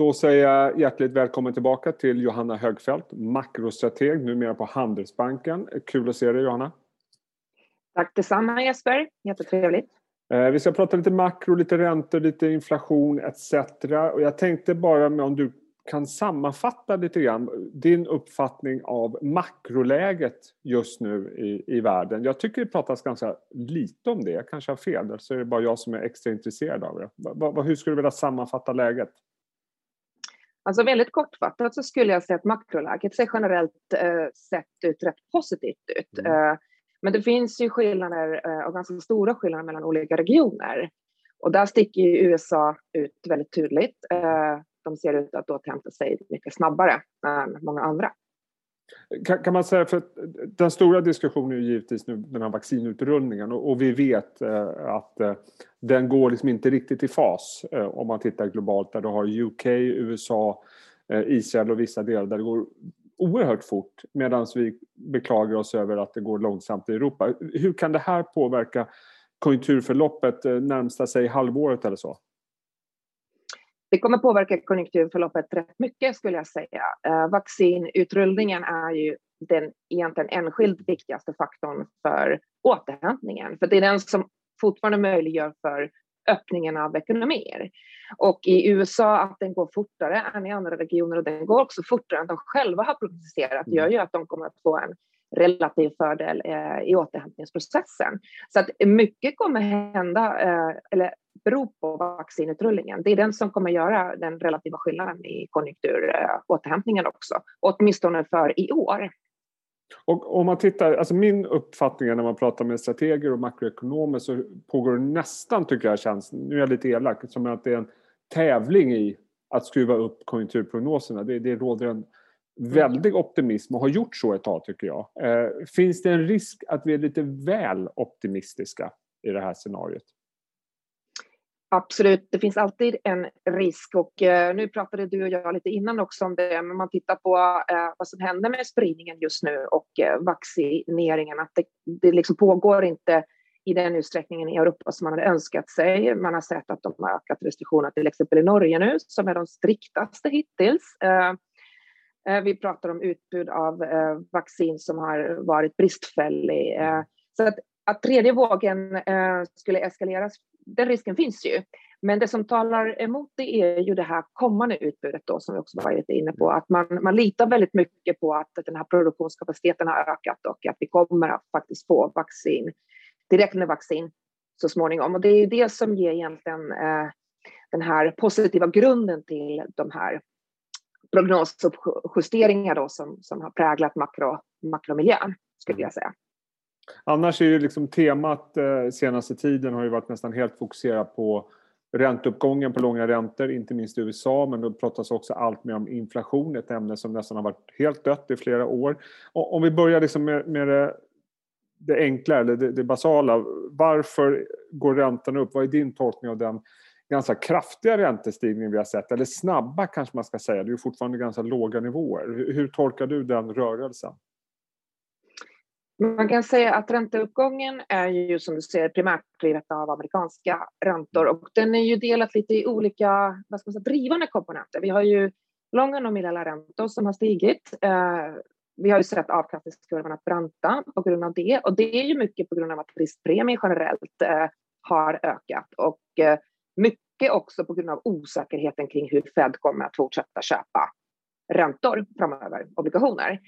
Då säger jag hjärtligt välkommen tillbaka till Johanna Högfeldt, makrostrateg numera på Handelsbanken. Kul att se dig Johanna. Tack detsamma Jesper, jättetrevligt. Eh, vi ska prata lite makro, lite räntor, lite inflation etc. Och jag tänkte bara med om du kan sammanfatta lite grann din uppfattning av makroläget just nu i, i världen. Jag tycker det pratas ganska lite om det, jag kanske har fel, så är det bara jag som är extra intresserad av det. Hur skulle du vilja sammanfatta läget? Alltså väldigt kortfattat så skulle jag säga att makroläget ser generellt eh, sett ut rätt positivt ut. Mm. Eh, men det finns ju skillnader eh, och ganska stora skillnader mellan olika regioner. Och där sticker ju USA ut väldigt tydligt. Eh, de ser ut att återhämta sig mycket snabbare än många andra. Kan, kan, man säga, för den stora diskussionen är givetvis nu den här vaccinutrullningen och, och vi vet eh, att eh, den går liksom inte riktigt i fas eh, om man tittar globalt där du har UK, USA, eh, Israel och vissa delar där det går oerhört fort medan vi beklagar oss över att det går långsamt i Europa. Hur kan det här påverka konjunkturförloppet eh, närmsta sig halvåret eller så? Det kommer påverka konjunkturförloppet rätt mycket skulle jag säga. Eh, vaccinutrullningen är ju den egentligen enskilt viktigaste faktorn för återhämtningen, för det är den som fortfarande möjliggör för öppningen av ekonomier. Och i USA att den går fortare än i andra regioner och den går också fortare än de själva har prognostiserat gör ju att de kommer att få en relativ fördel eh, i återhämtningsprocessen. Så att mycket kommer hända, eh, eller bero på vaccinutrullningen. Det är den som kommer göra den relativa skillnaden i konjunkturåterhämtningen eh, också, åtminstone för i år. Och om man tittar, alltså min uppfattning när man pratar med strateger och makroekonomer så pågår det nästan, tycker jag känns, nu är jag lite elak, som att det är en tävling i att skruva upp konjunkturprognoserna. Det, det råder en väldig optimism och har gjort så ett tag tycker jag. Eh, finns det en risk att vi är lite väl optimistiska i det här scenariot? Absolut, det finns alltid en risk och eh, nu pratade du och jag lite innan också om det, men man tittar på eh, vad som händer med spridningen just nu och eh, vaccineringen, att det, det liksom pågår inte i den utsträckningen i Europa som man hade önskat sig. Man har sett att de har ökat restriktionerna till exempel i Norge nu, som är de striktaste hittills. Eh, eh vi pratar om utbud av eh, vaccin som har varit bristfällig. Eh, så att, att tredje vågen eh, skulle eskaleras den risken finns ju. Men det som talar emot det är ju det här kommande utbudet då, som vi också var lite inne på, att man, man litar väldigt mycket på att den här produktionskapaciteten har ökat och att vi kommer att faktiskt få vaccin, direkt med vaccin så småningom. Och det är det som ger egentligen eh, den här positiva grunden till de här prognosjusteringar då som, som har präglat makro, makromiljön, skulle jag säga. Annars är ju liksom temat eh, senaste tiden har ju varit nästan helt fokuserat på ränteuppgången på långa räntor, inte minst i USA, men då pratas också allt mer om inflation, ett ämne som nästan har varit helt dött i flera år. Och om vi börjar liksom med, med det, det, enkla, eller det, det, basala. Varför går räntorna upp? Vad är din tolkning av den ganska kraftiga räntestigning vi har sett? Eller snabba kanske man ska säga, det är ju fortfarande ganska låga nivåer. Hur, hur tolkar du den rörelsen? Man kan säga att ränteuppgången är ju som du säger primärt drivet av amerikanska räntor och den är ju delat lite i olika vad ska man säga, drivande komponenter. Vi har ju långa nominella räntor som har stigit. Eh, vi har ju sett avkastningskurvorna branta på grund av det och det är ju mycket på grund av att riskpremien generellt eh, har ökat och eh, mycket också på grund av osäkerheten kring hur Fed kommer att fortsätta köpa räntor framöver, obligationer.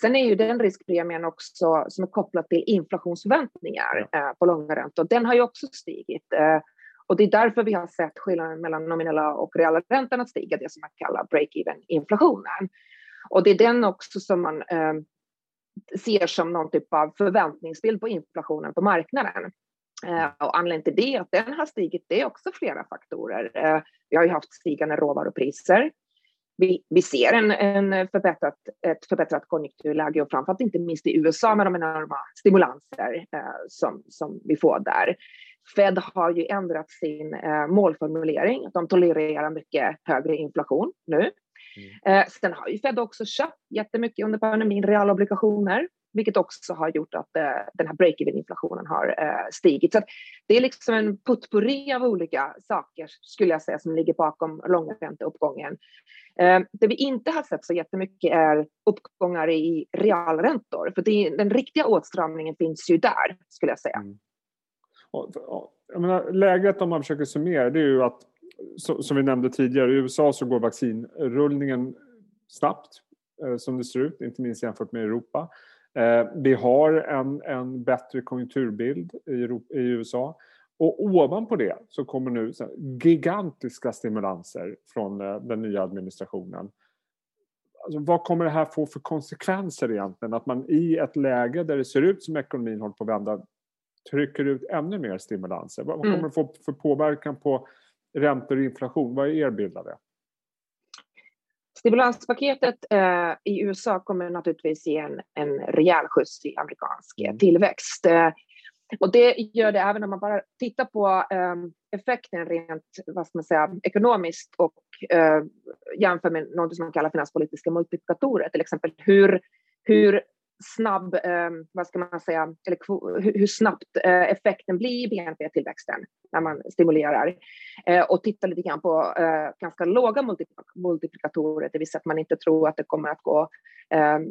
Sen är ju den riskpremien också som är kopplad till inflationsförväntningar ja. eh, på långa räntor. Den har ju också stigit. Eh, och det är därför vi har sett skillnaden mellan nominella och reala räntan att stiga, det som man kallar break-even inflationen. Och det är den också som man eh, ser som någon typ av förväntningsbild på inflationen på marknaden. Eh, och anledningen till det, att den har stigit, det är också flera faktorer. Eh, vi har ju haft stigande råvarupriser vi, vi ser en, en förbättrat, ett förbättrat konjunkturläge och framförallt inte minst i USA med de enorma stimulanser eh, som, som vi får där. Fed har ju ändrat sin eh, målformulering. De tolererar mycket högre inflation nu. Mm. Eh, sen har ju Fed också köpt jättemycket under pandemin realobligationer vilket också har gjort att eh, den här break-even-inflationen har eh, stigit. Så det är liksom en potpurri av olika saker, skulle jag säga, som ligger bakom långränteuppgången. Eh, det vi inte har sett så jättemycket är uppgångar i realräntor, för det, den riktiga åtstramningen finns ju där, skulle jag säga. Mm. Jag menar, läget om man försöker summera, det är ju att som vi nämnde tidigare, i USA så går vaccinrullningen snabbt eh, som det ser ut, inte minst jämfört med Europa. Eh, vi har en, en bättre konjunkturbild i, Europa, i USA. Och ovanpå det så kommer nu gigantiska stimulanser från eh, den nya administrationen. Alltså, vad kommer det här få för konsekvenser egentligen? Att man i ett läge där det ser ut som ekonomin håller på att vända trycker ut ännu mer stimulanser. Vad kommer mm. det få för påverkan på räntor och inflation? Vad är er bild av det? Stimulanspaketet eh, i USA kommer naturligtvis ge en, en rejäl skjuts i amerikansk mm. tillväxt. Eh, och det gör det även om man bara tittar på eh, effekten rent vad ska man säga, ekonomiskt och eh, jämför med något som man kallar finanspolitiska multiplikatorer, till exempel hur, hur snabb, eh, vad ska man säga, eller hur, snabbt eh, effekten blir i BNP-tillväxten när man stimulerar. Eh, och titta lite grann på eh, ganska låga multiplikatorer, det vill säga att man inte tror att det kommer att gå ehm,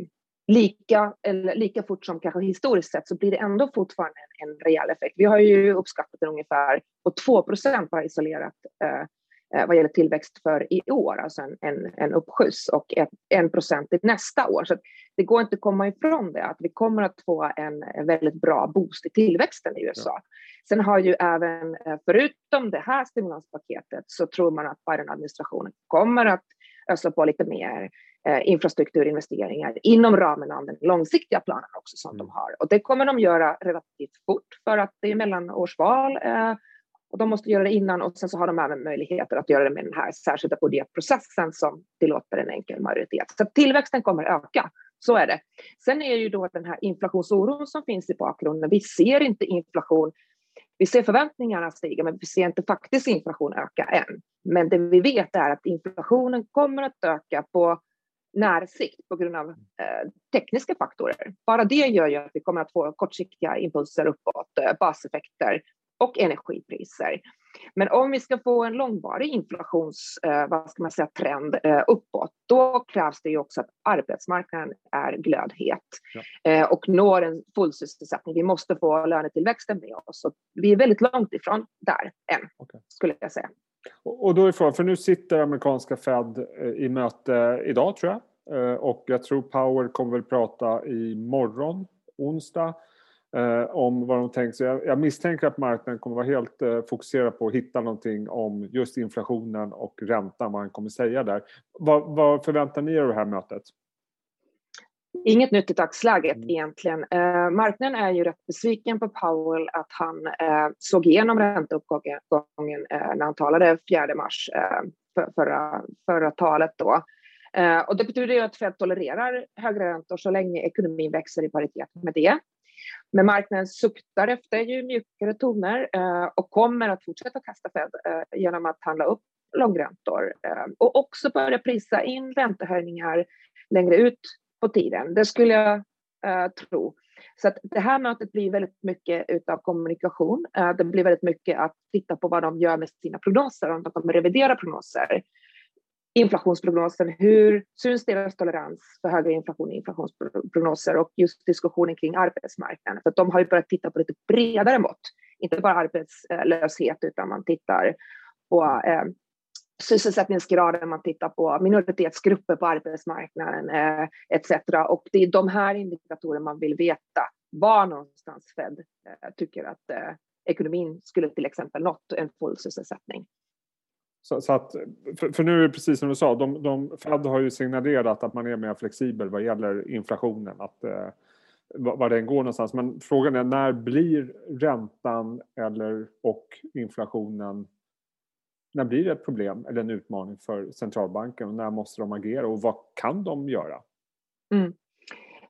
lika, eller lika fort som kanske historiskt sett så blir det ändå fortfarande en, en rejäl effekt. Vi har ju uppskattat den ungefär på 2 procent bara isolerat Eh, vad gäller tillväxt för i år, alltså en, en, en uppskjuts och en procent nästa år. Så det går inte att komma ifrån det, att vi kommer att få en, väldigt bra boost i tillväxten i USA. Sen har ju även, eh, förutom det här stimulanspaketet, så tror man att Biden-administrationen kommer att ösa på lite mer eh, infrastrukturinvesteringar inom ramen av den långsiktiga planen också som mm. de har. Och det kommer de göra relativt fort för att det är mellanårsval eh, och de måste göra det innan och sen så har de även möjligheter att göra det med den här särskilda budgetprocessen som tillåter en enkel majoritet. Så tillväxten kommer öka, så är det. Sen är ju då den här inflationsoron som finns i bakgrunden. Vi ser inte inflation vi ser förväntningarna stiga, men vi ser inte faktisk inflation öka än. Men det vi vet är att inflationen kommer att öka på närsikt på grund av eh, tekniska faktorer. Bara det gör ju att vi kommer att få kortsiktiga impulser uppåt, eh, baseffekter och energipriser. Men om vi ska få en långvarig inflations, eh, vad ska man säga, trend eh, uppåt, då krävs det ju också att arbetsmarknaden är glödhet ja. eh, och når en full sysselsättning. Vi måste få lönetillväxten med oss. Och vi är väldigt långt ifrån där än, okay. skulle jag säga. Och då är frågan, för nu sitter amerikanska Fed i möte idag tror jag. Och jag tror Power kommer väl prata i morgon, onsdag om vad de tänker sig. Jag, jag, misstänker att marknaden kommer vara helt eh, fokuserad på att hitta någonting om just inflationen och räntan, vad han kommer säga där. Vad, vad förväntar ni er av det här mötet? Inget nytt i dagsläget mm. egentligen. Eh, marknaden är ju rätt besviken på Powell att han eh, såg igenom ränteuppgången eh, när han talade 4 mars eh, för, förra, förra talet då. Eh, och det betyder ju att Fed tolererar högre räntor så länge ekonomin växer i paritet med det. Men marknaden suktar efter ju mjukare toner eh, och kommer att fortsätta kasta Fed eh, genom att handla upp långräntor eh, och också börja prisa in räntehöjningar längre ut på tiden. Det skulle jag eh, tro. Så att det här mötet blir väldigt mycket av kommunikation. Eh, det blir väldigt mycket att titta på vad de gör med sina prognoser, om de kommer revidera prognoser inflationsprognosen, hur syns deras tolerans för högre inflation i inflationsprognoser och just diskussionen kring arbetsmarknaden. För de har ju börjat titta på lite bredare mått, inte bara arbetslöshet utan man tittar på eh, sysselsättningsgraden, man tittar på minoritetsgrupper på arbetsmarknaden eh, etc. Och det är de här indikatorerna man vill veta var någonstans Fed eh, tycker att eh, ekonomin skulle till exempel nått en full sysselsättning. Så, så, att, för, för, nu är det precis som du sa, de, de, Fed har ju signalerat att man är mer flexibel vad gäller inflationen, att, eh, var den går någonstans. Men frågan är när blir räntan eller, och inflationen, när blir det ett problem eller en utmaning för centralbanken och när måste de agera och vad kan de göra? Mm.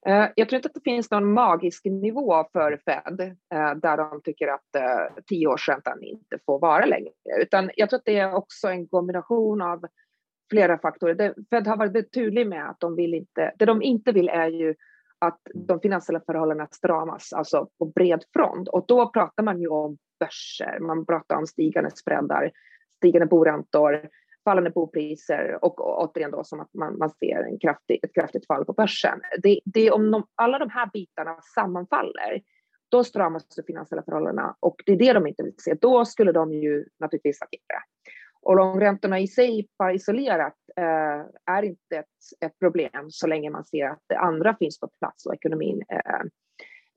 Eh, jag tror inte att det finns någon magisk nivå för Fed eh, där de tycker att eh, tioårsräntan inte får vara längre, utan jag tror att det är också en kombination av flera faktorer. Fed har varit tydlig med att de vill inte, det de inte vill är ju att de finansiella förhållandena stramas alltså på bred front. Och då pratar man ju om börser, man pratar om stigande spreadar, stigande boräntor, fallande bopriser och, återigen då som att man, man ser en kraftig, ett kraftigt fall på börsen. Det, det om de, alla de här bitarna sammanfaller, då stramas de finansiella förhållandena och det är det de inte vill se. Då skulle de ju naturligtvis agera. Och långräntorna i sig, bara isolerat, eh, är inte ett, ett, problem så länge man ser att det andra finns på plats och ekonomin eh,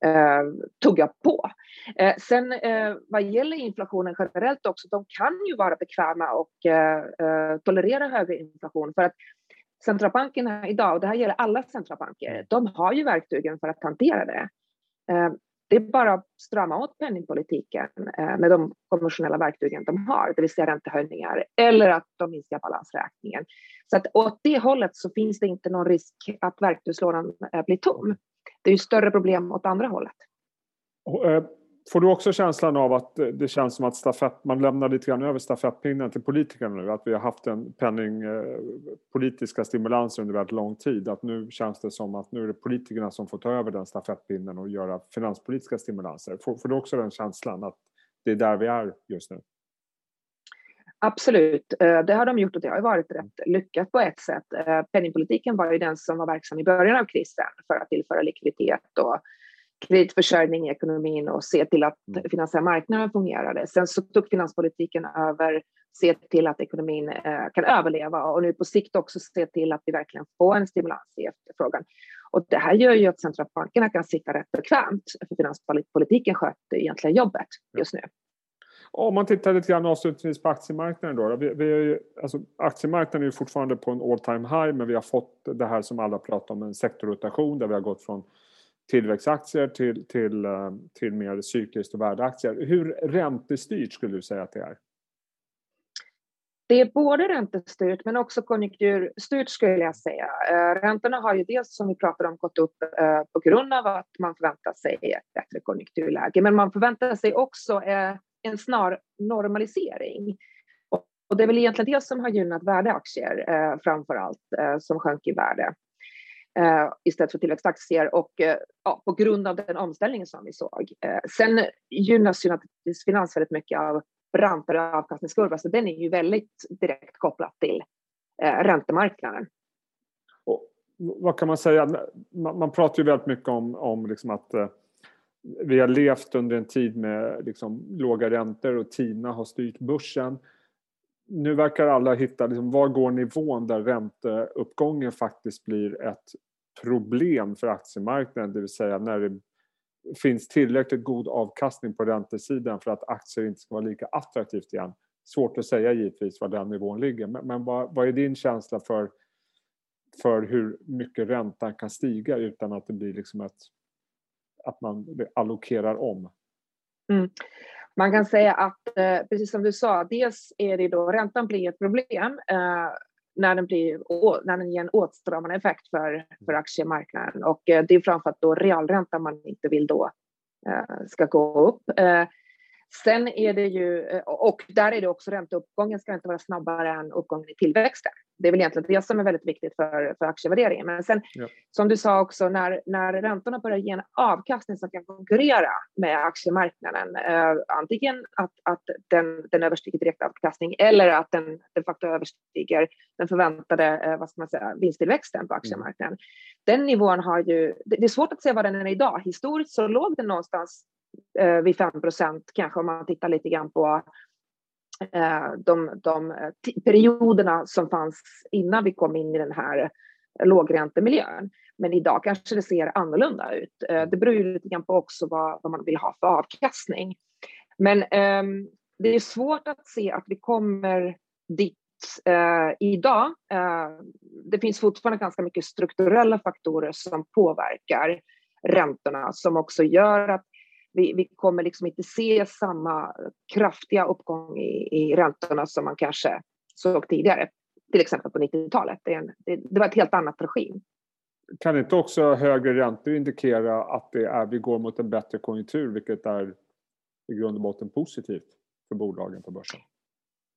eh, tugga på. Eh, sen eh, vad gäller inflationen generellt också, de kan ju vara bekväma och eh, eh, tolerera högre inflation för att centralbankerna idag, och det här gäller alla centralbanker, de har ju verktygen för att hantera det. Eh, det är bara att strama åt penningpolitiken eh, med de konventionella verktygen de har, det vill säga räntehöjningar eller att de minskar balansräkningen. Så att åt det hållet så finns det inte någon risk att verktygslådan blir tom det är ju större problem åt andra hållet. Eh, får du också känslan av att eh, det känns som att stafett, man lämnar lite grann över stafettpinnen till politikerna nu? Att vi har haft en penningpolitiska eh, stimulanser under väldigt lång tid. Att nu känns det som att nu är det politikerna som får ta över den stafettpinnen och göra finanspolitiska stimulanser. Får, får du också den känslan att det är där vi är just nu? Absolut, eh, det har de gjort och det har varit rätt lyckat på ett sätt. Eh, penningpolitiken var ju den som var verksam i början av krisen för att tillföra likviditet och kreditförsörjning i ekonomin och se till att mm. finansiella marknaden fungerade. Sen så tog finanspolitiken över, se till att ekonomin eh, kan överleva och nu på sikt också se till att vi verkligen får en stimulans i efterfrågan. Och det här gör ju att centralbankerna kan sitta rätt bekvämt, för finanspolitiken sköter egentligen jobbet just nu. Om man tittar lite grann avslutningsvis på aktiemarknaden då. Vi, vi är ju, alltså, aktiemarknaden är fortfarande på en all time high men vi har fått det här som alla pratar om en sektorrotation där vi har gått från tillväxtaktier till, till, eh, till mer cykliskt och värdeaktier. Hur räntestyrt skulle du säga att det är? Det är både räntestyrt men också konjunkturstyrt skulle jag säga. Eh, räntorna har ju dels som vi pratade om gått upp eh, på grund av att man förväntar sig ett bättre konjunkturläge men man förväntar sig också en snar normalisering. Och det är väl egentligen det som har gynnat värdeaktier eh, framför allt, eh, som sjönk i värde eh, istället för tillväxtaktier och eh, ja, på grund av den omställningen som vi såg. Eh, sen gynnas ju naturligtvis finans väldigt mycket av brantare avkastningskurva, så den är ju väldigt direkt kopplad till eh, räntemarknaden. Och vad kan man säga? Man, man pratar ju väldigt mycket om, om liksom att eh, vi har levt under en tid med liksom låga räntor och TINA har styrt börsen. Nu verkar alla hitta, liksom, var går nivån där ränteuppgången faktiskt blir ett problem för aktiemarknaden, det vill säga när det finns tillräckligt god avkastning på räntesidan för att aktier inte ska vara lika attraktivt igen. Svårt att säga givetvis var den nivån ligger, men, men vad, vad är din känsla för, för hur mycket räntan kan stiga utan att det blir liksom ett att man allokerar om? Mm. Man kan säga att, eh, precis som du sa, dels är det då räntan blir ett problem eh, när den, blir, när den ger en åtstramande effekt för, för aktiemarknaden. Och eh, det är framför allt då realräntan man inte vill då eh, ska gå upp. Eh, Sen är det ju, eh, och där är det också ränteuppgången ska inte vara snabbare än uppgången i tillväxten det är väl egentligen det som är väldigt viktigt för, för aktievärderingen. Men sen, ja. som du sa också, när, när räntorna börjar ge en avkastning som kan konkurrera med aktiemarknaden, eh, antingen att, att den, den överstiger direktavkastning eller att den de facto överstiger den förväntade eh, vad ska man säga, vinsttillväxten på aktiemarknaden. Mm. Den nivån har ju, det, det är svårt att se vad den är idag. Historiskt så låg den någonstans eh, vid 5 kanske om man tittar lite grann på Eh, de, de eh, perioderna som fanns innan vi kom in i den här lågräntemiljön. Men idag kanske det ser annorlunda ut. Eh, det beror ju lite grann på också vad, vad man vill ha för avkastning. Men eh, det är svårt att se att vi kommer dit eh, idag. Eh, det finns fortfarande ganska mycket strukturella faktorer som påverkar räntorna som också gör att vi, vi kommer liksom inte se samma kraftiga uppgång i, i räntorna som man kanske såg tidigare, till exempel på 90-talet. Det, det, det var ett helt annat regim. Kan inte också högre räntor indikera att det är, vi går mot en bättre konjunktur, vilket är i grund och botten positivt för bolagen på börsen?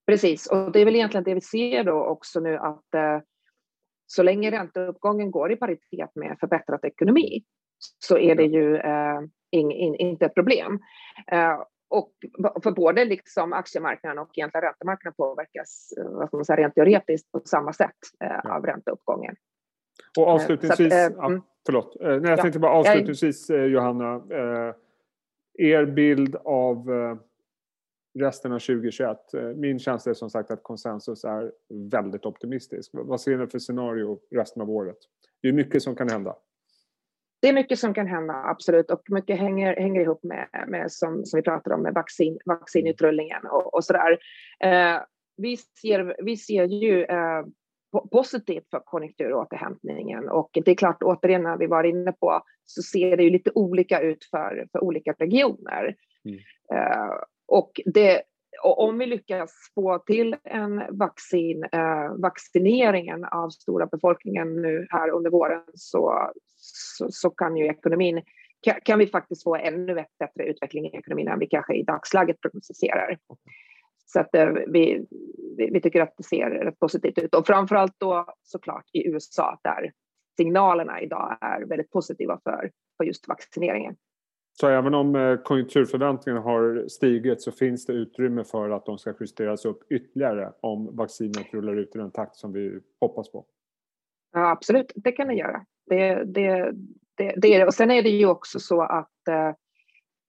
Precis, och det är väl egentligen det vi ser då också nu att eh, så länge ränteuppgången går i paritet med förbättrad ekonomi så är det ju eh, in, in, inte ett problem. Eh, och för både liksom aktiemarknaden och egentligen räntemarknaden påverkas eh, vad ska man säga, rent teoretiskt på samma sätt eh, av ränteuppgången. Och avslutningsvis, att, ja, mm. förlåt, nej, jag tänkte bara avslutningsvis Johanna, er bild av resten av 2021. Min känsla är som sagt att konsensus är väldigt optimistisk. Vad ser ni för scenario resten av året? Det är mycket som kan hända det är mycket som kan hända, absolut. Och mycket hänger, hänger ihop med, med som, som vi pratade om, med vaccin, vaccinutrullningen och, och sådär. Eh, vi, ser, vi ser ju eh, positivt för konjunkturåterhämtningen och det är klart, återigen, när vi var inne på, så ser det ju lite olika ut för, för olika regioner. Mm. Eh, och det, och om vi lyckas få till en vaccin, eh, vaccineringen av stora befolkningen nu här under våren så, så, så, kan ju ekonomin kan vi faktiskt få ännu bättre utveckling i ekonomin än vi kanske i dagsläget prognostiserar. Så att eh, vi, vi, tycker att det ser rätt positivt ut och framförallt då såklart i USA där signalerna idag är väldigt positiva för, för just vaccineringen. Så även om eh, konjunkturförväntningarna har stigit så finns det utrymme för att de ska justeras upp ytterligare om vaccinet rullar ut i den takt som vi hoppas på? Ja, absolut, det kan det göra. Det, det, det, det är det. Och sen är det ju också så att eh,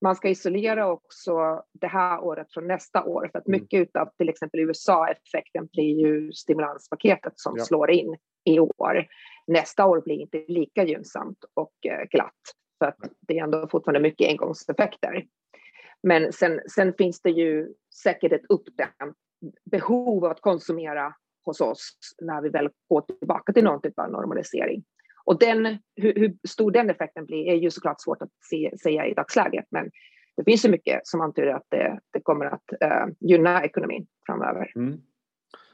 man ska isolera också det här året från nästa år för att mm. mycket av till exempel USA-effekten blir ju stimulanspaketet som ja. slår in i år. Nästa år blir inte lika gynnsamt och eh, glatt för att det är ändå fortfarande mycket engångseffekter. Men sen, sen finns det ju säkert ett uppdämt behov av att konsumera hos oss när vi väl går tillbaka till någon typ av normalisering. Och den, hur, hur stor den effekten blir är ju såklart svårt att se, säga i dagsläget, men det finns ju mycket som antyder att det, det kommer att uh, gynna ekonomin framöver. Mm.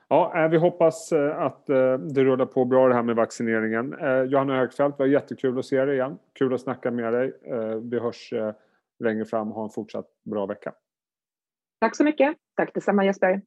Ja, eh, vi hoppas eh, att det rullar på bra det här med vaccineringen. Johanna Högfeldt, det var jättekul att se dig igen. Kul att snacka med dig. Vi hörs längre fram. Ha en fortsatt bra vecka. Tack så mycket. Tack detsamma Jesper.